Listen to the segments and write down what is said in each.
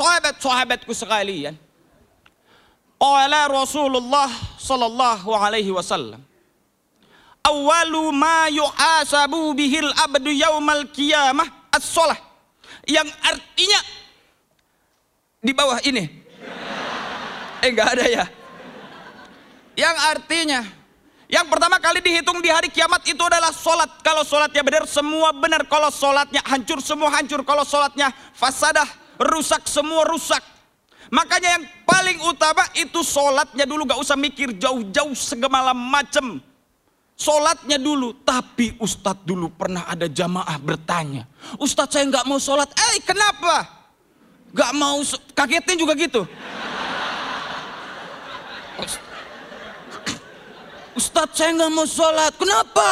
sahabat-sahabatku sekalian. Qala Rasulullah sallallahu alaihi wasallam. Awalu ma yuhasabu bihil abdu yaumal qiyamah as-shalah. Yang artinya di bawah ini. Eh enggak ada ya. Yang artinya yang pertama kali dihitung di hari kiamat itu adalah sholat. Kalau sholatnya benar, semua benar. Kalau sholatnya hancur, semua hancur. Kalau sholatnya fasadah, rusak, semua rusak. Makanya yang paling utama itu sholatnya dulu. Gak usah mikir jauh-jauh segala macam. Sholatnya dulu. Tapi Ustadz dulu pernah ada jamaah bertanya. Ustadz saya gak mau sholat. Eh kenapa? Gak mau, kagetnya juga gitu. Ustadz saya nggak mau sholat. Kenapa?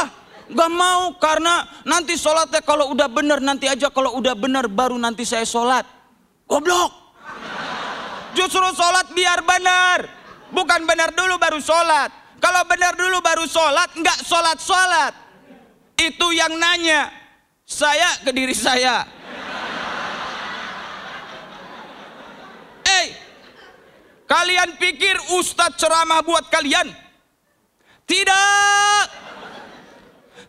Gak mau karena nanti sholatnya kalau udah benar nanti aja kalau udah benar baru nanti saya sholat. Goblok. Justru sholat biar benar. Bukan benar dulu baru sholat. Kalau benar dulu baru sholat, nggak sholat sholat. Itu yang nanya. Saya ke diri saya. Eh, kalian pikir Ustadz ceramah buat kalian? Tidak.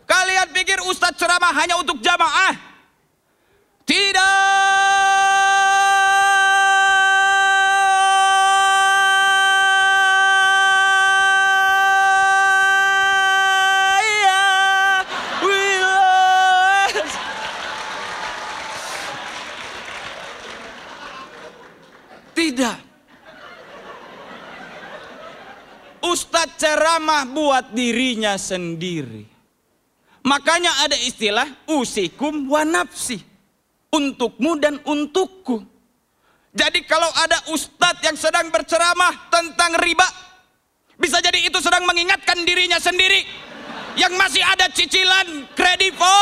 Kalian pikir Ustadz ceramah hanya untuk jamaah? Tidak. Ustadz ceramah buat dirinya sendiri. Makanya ada istilah usikum wa nafsi. Untukmu dan untukku. Jadi kalau ada ustadz yang sedang berceramah tentang riba. Bisa jadi itu sedang mengingatkan dirinya sendiri. Yang masih ada cicilan kredivo.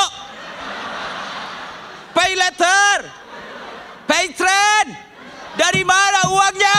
Dari mana uangnya?